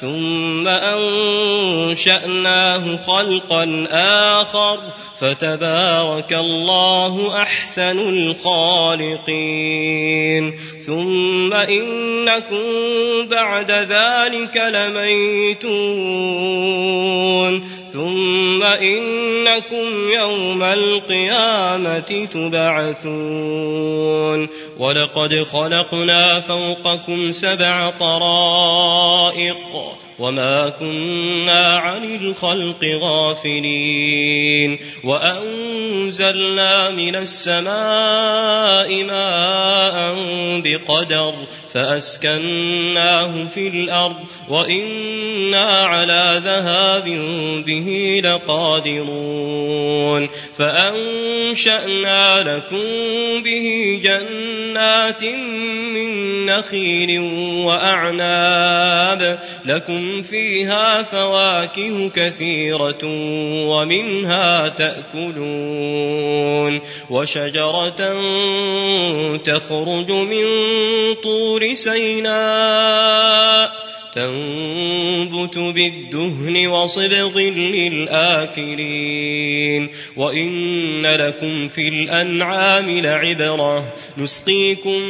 ثم أنشأناه خلقا آخر فتبارك الله أحسن الخالقين. ثم إنكم بعد ذلك لميتون. ثم إنكم يوم القيامة تبعثون. ولقد خلقنا فوقكم سبع طرائق. وما كنا عن الخلق غافلين وأنزلنا من السماء ماء بقدر فأسكناه في الأرض وإنا على ذهاب به لقادرون فأنشأنا لكم به جنات من نخيل وأعناب لكم فيها فواكه كثيرة ومنها تأكلون وشجرة تخرج من طور سيناء تنبت بالدهن وصبغ للآكلين وإن لكم في الأنعام لعبرة نسقيكم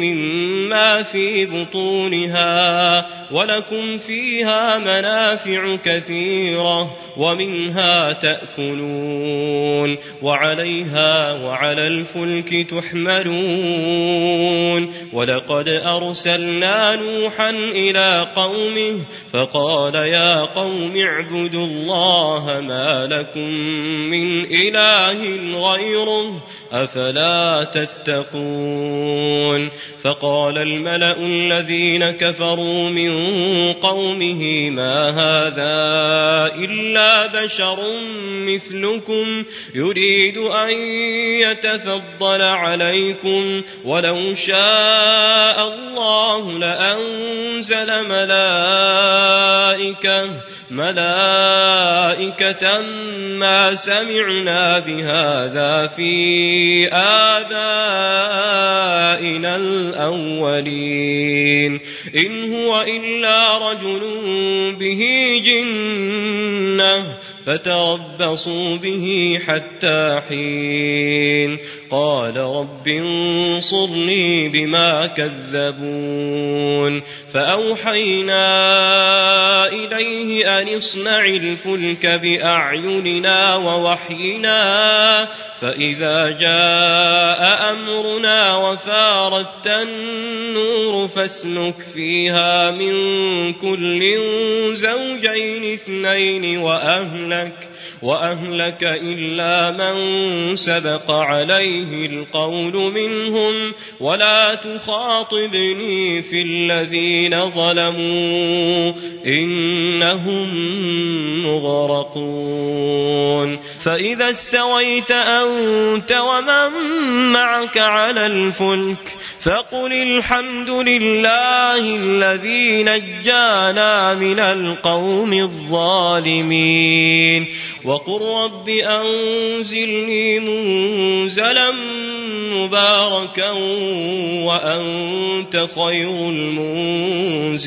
مما في بطونها ولكم فيها منافع كثيرة ومنها تأكلون وعليها وعلى الفلك تحملون ولقد أرسلنا نوحا إلى قومه فقال يا قوم اعبدوا الله ما لكم من إله غيره أفلا تتقون فقال الملأ الذين كفروا من قومه ما هذا إلا بشر مثلكم يريد أن يتفضل عليكم ولو شاء الله لأنزل ملائكة ملائكة ما سمعنا بهذا في آبائنا الأولين. إن هو إلا رجل به جنة فتربصوا به حتى حين. قال رب انصرني بما كذبون فأوحينا إليه أن اصنع الفلك بأعيننا ووحينا فإذا جاء أمرنا وفاردت النور فاسلك فيها من كل زوجين اثنين وأهلك وأهلك إلا من سبق عليه القول منهم ولا تخاطبني في الذين ظلموا إنهم مغرقون فإذا استويت أنت ومن معك على الفلك فقل الحمد لله الذي نجانا من القوم الظالمين. وقل رب أنزلني منزلا مباركا وأنت خير المنزلين.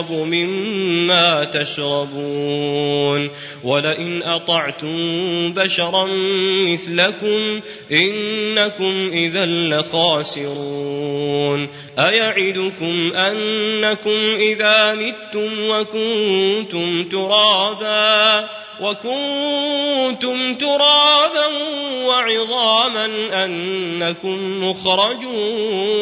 مما تشربون ولئن أطعتم بشرا مثلكم إنكم إذا لخاسرون أيعدكم أنكم إذا متم وكنتم ترابا وكنتم ترابا وعظاما أنكم مخرجون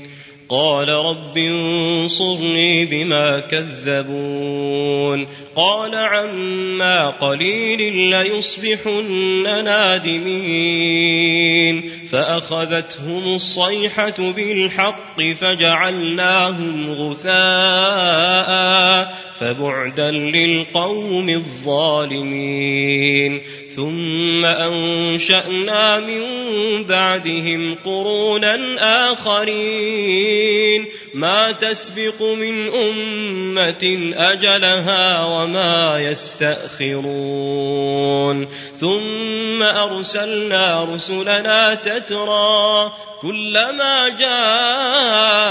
قال رب انصرني بما كذبون قال عما قليل ليصبحن نادمين فأخذتهم الصيحة بالحق فجعلناهم غثاء فبعدا للقوم الظالمين ثم أنشأنا من بعدهم قرونا آخرين. ما تسبق من أمة أجلها وما يستأخرون. ثم أرسلنا رسلنا تترى كلما جاء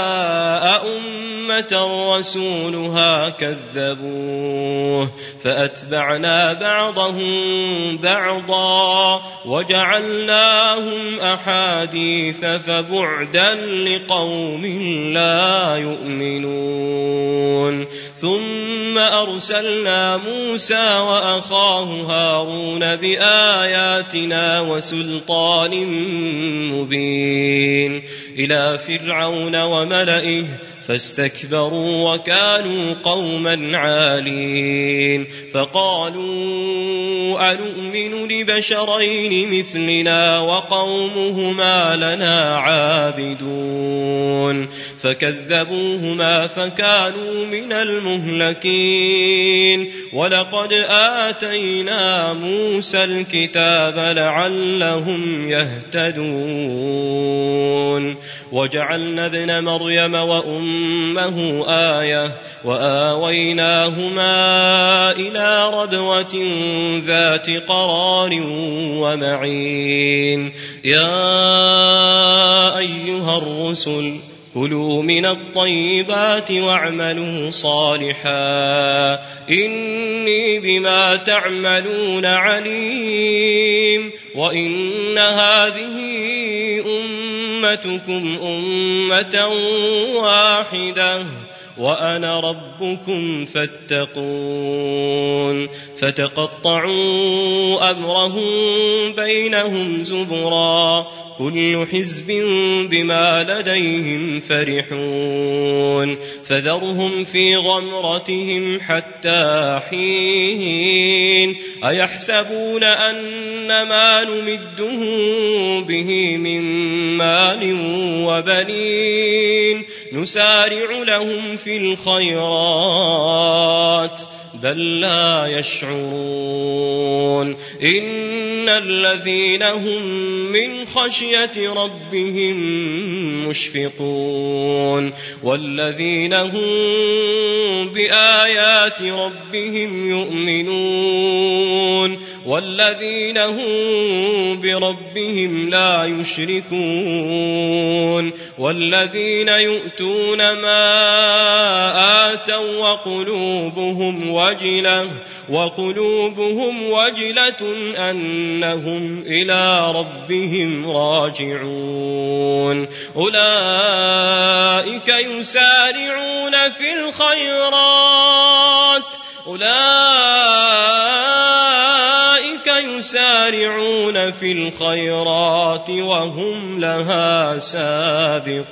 أمة رسولها كذبوه. فأتبعنا بعضهم بعضا وجعلناهم أحاديث فبعدا لقوم لا يؤمنون. ثم أرسلنا موسى وأخاه هارون بآياتنا وسلطان مبين. إلى فرعون وملئه فاستكبروا وكانوا قوما عالين فقالوا أنؤمن لبشرين مثلنا وقومهما لنا عابدون فكذبوهما فكانوا من المهلكين ولقد آتينا موسى الكتاب لعلهم يهتدون وجعلنا ابن مريم وأمه آية وآويناهما إلى ربوة ذات قرار ومعين. يا أيها الرسل كلوا من الطيبات واعملوا صالحا. إني بما تعملون عليم. وإن هذه أمتكم أمة واحدة وأنا ربكم فاتقون. فتقطعوا أمرهم بينهم زبرا كل حزب بما لديهم فرحون فذرهم في غمرتهم حتى حين أيحسبون أن ما نمدهم به من مال وبنين نسارع لهم في الخيرات بل لا يشعرون. إن الذين هم من خشية ربهم مشفقون. والذين هم بآيات ربهم يؤمنون. والذين هم بربهم لا يشركون. والذين يؤتون ما آتوا وقلوبهم وجلة وقلوبهم وجلة أنهم إلى ربهم راجعون. أولئك يسارعون في الخيرات. أولئك يسارعون في الخيرات وهم لها سابقون.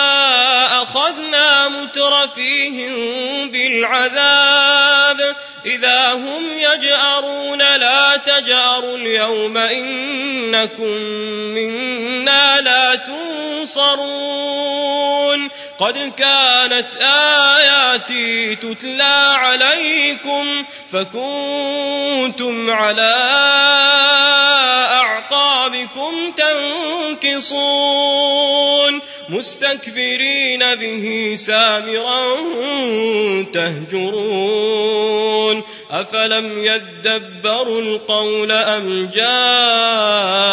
مترفيهم بالعذاب. إذا هم يجأرون لا تجأروا اليوم إنكم منا لا تنصرون. قد كانت آياتي تتلى عليكم فكنتم على أعقابكم تنكصون مستكبرين به سامرا تهجرون أفلم يدبروا القول أم جاءهم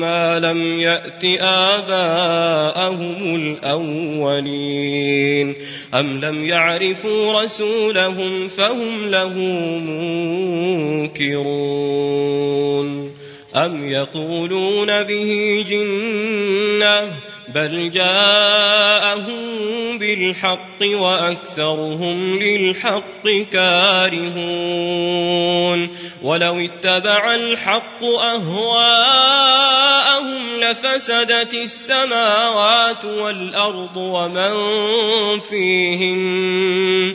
ما لم يأت آباءهم الأولين أم لم يعرفوا رسولهم فهم له منكرون أم يقولون به جنة بل جاءهم بالحق وأكثرهم للحق كارهون ولو اتبع الحق أهواءهم لفسدت السماوات والأرض ومن فيهن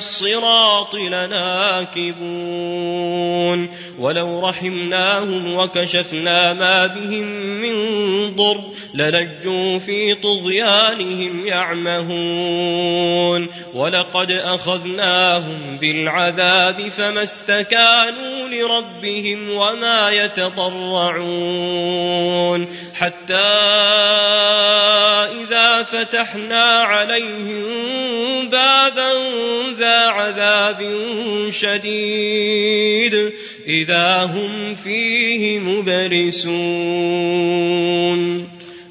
الصراط لناكبون. ولو رحمناهم وكشفنا ما بهم من ضر للجوا في طغيانهم يعمهون ولقد أخذناهم بالعذاب فما استكانوا لربهم وما يتضرعون حتى إذا فتحنا عليهم بابا ذا عذاب شديد إذا هم فيه مبرسون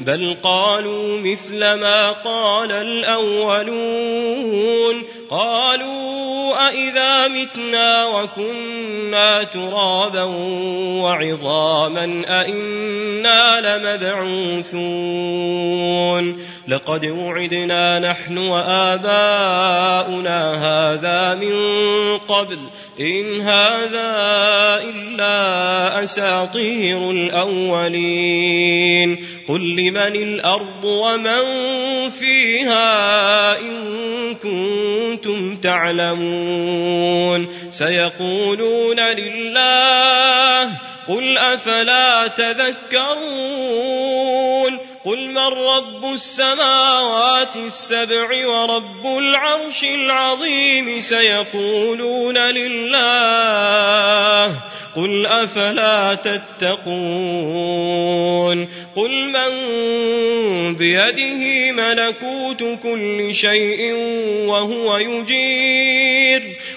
بل قالوا مثل ما قال الأولون قالوا أإذا متنا وكنا ترابا وعظاما أإنا لمبعوثون لقد وعدنا نحن وآباؤنا هذا من قبل إن هذا إلا أساطير الأولين قل لمن الأرض ومن فيها إن كنتم تعلمون سيقولون لله قل أفلا تذكرون؟ قل من رب السماوات السبع ورب العرش العظيم؟ سيقولون لله قل أفلا تتقون؟ قل من بيده ملكوت كل شيء وهو يجير.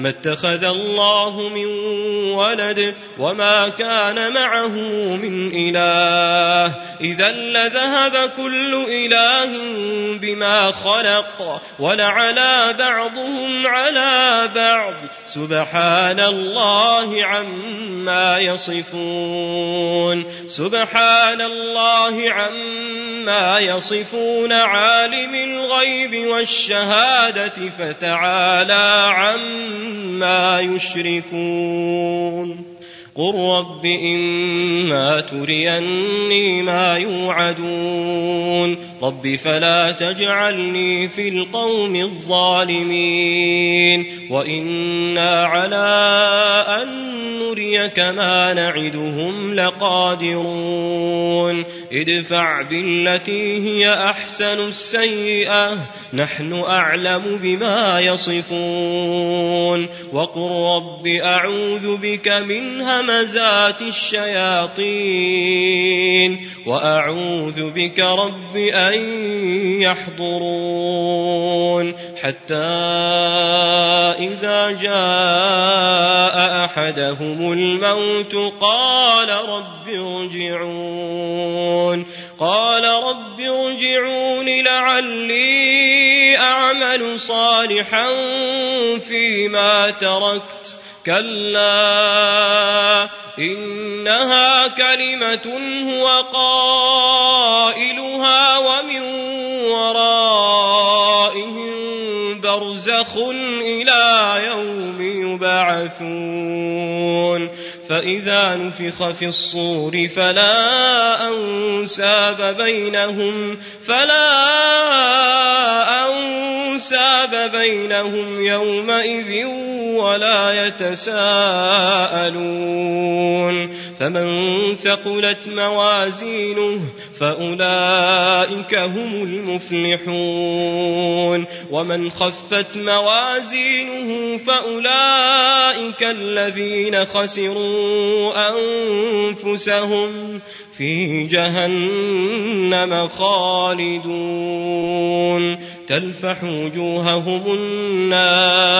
ما اتخذ الله من ولد وما كان معه من إله. إذا لذهب كل إله بما خلق ولعلى بعضهم على بعض. سبحان الله عما يصفون. سبحان الله عما يصفون. عالم الغيب والشهادة فتعالى عما يشركون. قل رب إما تريني ما يوعدون. رب فلا تجعلني في القوم الظالمين. وإنا على أن نريك ما نعدهم لقادرون ادفع بالتي هي أحسن السيئة نحن أعلم بما يصفون وقل رب أعوذ بك من همزات الشياطين وأعوذ بك رب أن يحضرون حتى إذا جاء أحدهم الموت قال رب ارجعون قال رب ارجعون لعلي أعمل صالحا فيما تركت كلا إنها كلمة هو قائلها ومن ورائهم برزخ إلى يوم يبعثون فإذا نفخ في الصور فلا أنساب بينهم فلا أنساب بينهم يومئذ ولا يتساءلون فمن ثقلت موازينه فأولئك هم المفلحون ومن خفت موازينه فأولئك الذين خسروا أنفسهم في جهنم خالدون تلفح وجوههم النار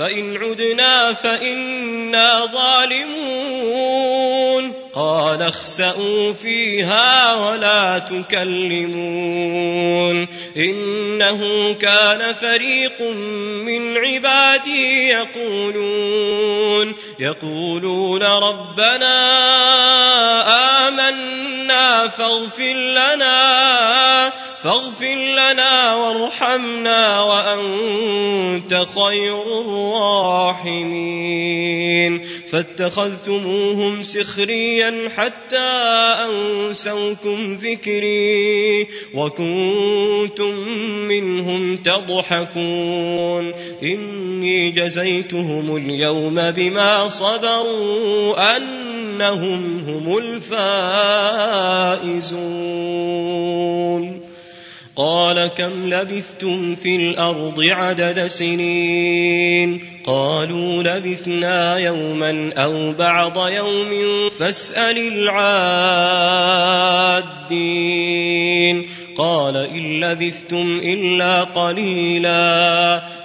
فإن عدنا فإنا ظالمون. قال اخسأوا فيها ولا تكلمون. إنه كان فريق من عبادي يقولون يقولون ربنا آمنا فاغفر لنا. فاغفر لنا وارحمنا وأنت خير الراحمين. فاتخذتموهم سخريا حتى أنسوكم ذكري وكنتم منهم تضحكون. إني جزيتهم اليوم بما صبروا أنهم هم الفائزون. قال كم لبثتم في الأرض عدد سنين قالوا لبثنا يوما أو بعض يوم فاسأل العادين قال إن لبثتم إلا قليلا